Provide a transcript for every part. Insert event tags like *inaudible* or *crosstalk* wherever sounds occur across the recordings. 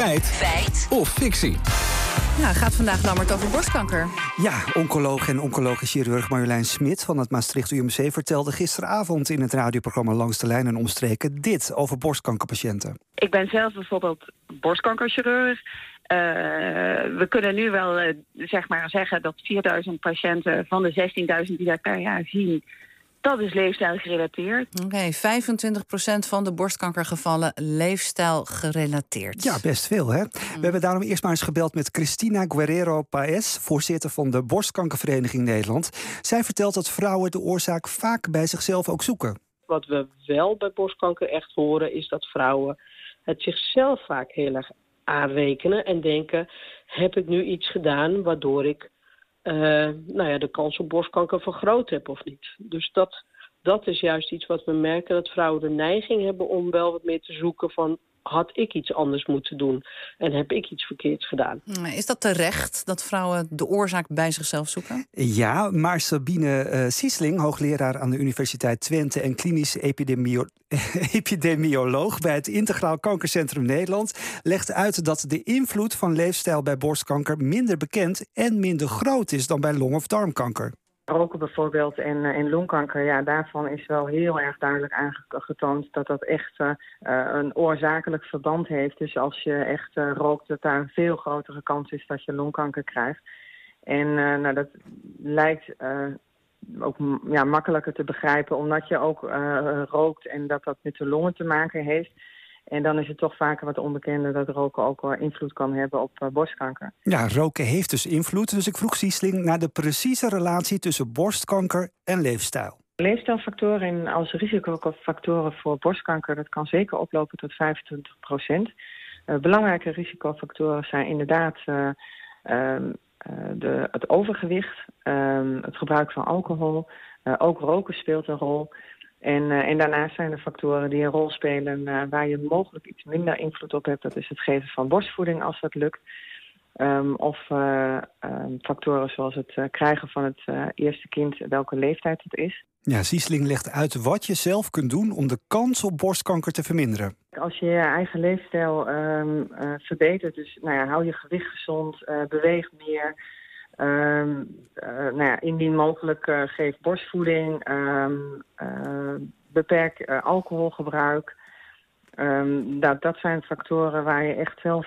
Feit. Feit. Of fictie. Ja, gaat vandaag Lammert over borstkanker. Ja, oncoloog en oncologisch chirurg Marjolein Smit van het Maastricht UMC vertelde gisteravond in het radioprogramma Langs de Lijn en Omstreken dit over borstkankerpatiënten. Ik ben zelf bijvoorbeeld borstkankerchirurg. Uh, we kunnen nu wel uh, zeg maar zeggen dat 4000 patiënten van de 16.000 die dat per jaar zien, dat is leefstijl gerelateerd. Oké, okay, 25% van de borstkankergevallen leefstijl gerelateerd. Ja, best veel hè. We hebben daarom eerst maar eens gebeld met Cristina Guerrero Paes, voorzitter van de Borstkankervereniging Nederland. Zij vertelt dat vrouwen de oorzaak vaak bij zichzelf ook zoeken. Wat we wel bij borstkanker echt horen is dat vrouwen het zichzelf vaak heel erg aanrekenen en denken: heb ik nu iets gedaan waardoor ik nou ja, de kans op borstkanker vergroot heb of niet. Dus dat, dat is juist iets wat we merken, dat vrouwen de neiging hebben om wel wat meer te zoeken van had ik iets anders moeten doen en heb ik iets verkeerds gedaan. Is dat terecht dat vrouwen de oorzaak bij zichzelf zoeken? Ja, maar Sabine uh, Siesling, hoogleraar aan de Universiteit Twente en klinisch epidemio *laughs* epidemioloog bij het Integraal Kankercentrum Nederland, legt uit dat de invloed van leefstijl bij borstkanker minder bekend en minder groot is dan bij long- of darmkanker. Roken bijvoorbeeld en, en longkanker, ja, daarvan is wel heel erg duidelijk aangetoond dat dat echt uh, een oorzakelijk verband heeft. Dus als je echt rookt, dat daar een veel grotere kans is dat je longkanker krijgt. En nou, dat lijkt ook ja, makkelijker te begrijpen, omdat je ook rookt en dat dat met de longen te maken heeft. En dan is het toch vaker wat onbekender dat roken ook wel invloed kan hebben op uh, borstkanker. Ja, roken heeft dus invloed. Dus ik vroeg Siesling naar de precieze relatie tussen borstkanker en leefstijl. Leefstijlfactoren als risicofactoren voor borstkanker, dat kan zeker oplopen tot 25 procent. Uh, belangrijke risicofactoren zijn inderdaad uh, de, het overgewicht, het gebruik van alcohol, ook roken speelt een rol. En, uh, en daarnaast zijn er factoren die een rol spelen uh, waar je mogelijk iets minder invloed op hebt. Dat is het geven van borstvoeding als dat lukt. Um, of uh, um, factoren zoals het krijgen van het eerste kind, welke leeftijd het is. Ja, Siesling legt uit wat je zelf kunt doen om de kans op borstkanker te verminderen. Als je je eigen leefstijl um, verbetert, dus nou ja, hou je gewicht gezond, beweeg meer... Um, uh, nou ja, indien mogelijk uh, geef borstvoeding, um, uh, beperk alcoholgebruik. Um, dat, dat zijn factoren waar je echt zelf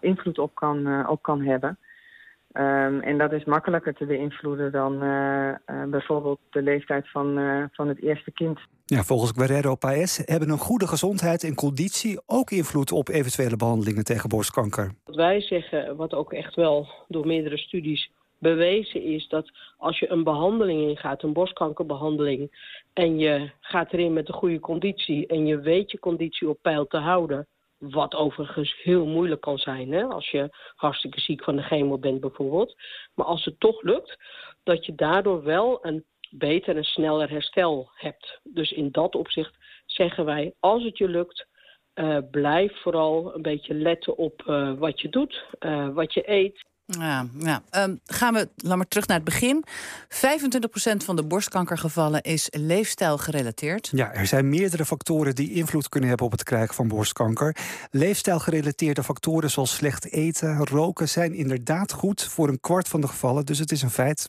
invloed op kan, op kan hebben. en dat is makkelijker te beïnvloeden dan bijvoorbeeld de leeftijd van, van het eerste kind. Ja, volgens Guerrero Paes hebben een goede gezondheid en conditie ook invloed op eventuele behandelingen tegen borstkanker. Wat wij zeggen, wat ook echt wel door meerdere studies bewezen is dat als je een behandeling ingaat, een borstkankerbehandeling, en je gaat erin met een goede conditie en je weet je conditie op peil te houden, wat overigens heel moeilijk kan zijn hè, als je hartstikke ziek van de chemo bent bijvoorbeeld. Maar als het toch lukt, dat je daardoor wel een beter en sneller herstel hebt. Dus in dat opzicht zeggen wij, als het je lukt, uh, blijf vooral een beetje letten op uh, wat je doet, uh, wat je eet. Ja, ja. Um, gaan we, laat maar terug naar het begin. 25% van de borstkankergevallen is leefstijl gerelateerd. Ja, er zijn meerdere factoren die invloed kunnen hebben op het krijgen van borstkanker. Leefstijlgerelateerde factoren zoals slecht eten, roken zijn inderdaad goed voor een kwart van de gevallen, dus het is een feit.